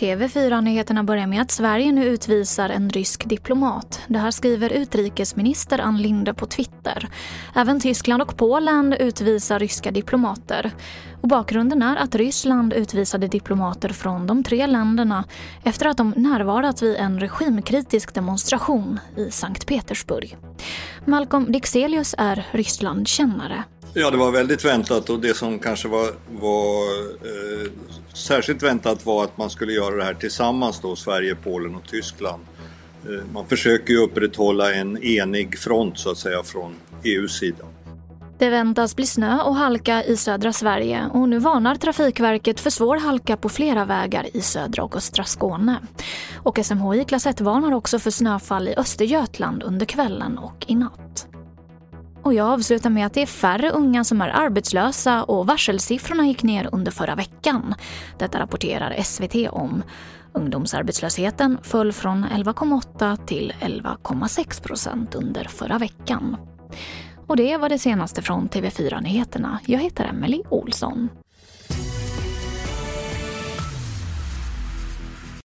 TV4-nyheterna börjar med att Sverige nu utvisar en rysk diplomat. Det här skriver utrikesminister Ann Linde på Twitter. Även Tyskland och Polen utvisar ryska diplomater. Och bakgrunden är att Ryssland utvisade diplomater från de tre länderna efter att de närvarat vid en regimkritisk demonstration i Sankt Petersburg. Malcolm Dixelius är Rysslandkännare. Ja, det var väldigt väntat och det som kanske var, var eh, särskilt väntat var att man skulle göra det här tillsammans då, Sverige, Polen och Tyskland. Eh, man försöker ju upprätthålla en enig front så att säga från EUs sida. Det väntas bli snö och halka i södra Sverige och nu varnar Trafikverket för svår halka på flera vägar i södra och östra Skåne. Och SMHI klass 1 varnar också för snöfall i Östergötland under kvällen och i natt. Och jag avslutar med att det är färre unga som är arbetslösa och varselsiffrorna gick ner under förra veckan. Detta rapporterar SVT om. Ungdomsarbetslösheten föll från 11,8 till 11,6 procent under förra veckan. Och det var det senaste från TV4 Nyheterna. Jag heter Emily Olsson.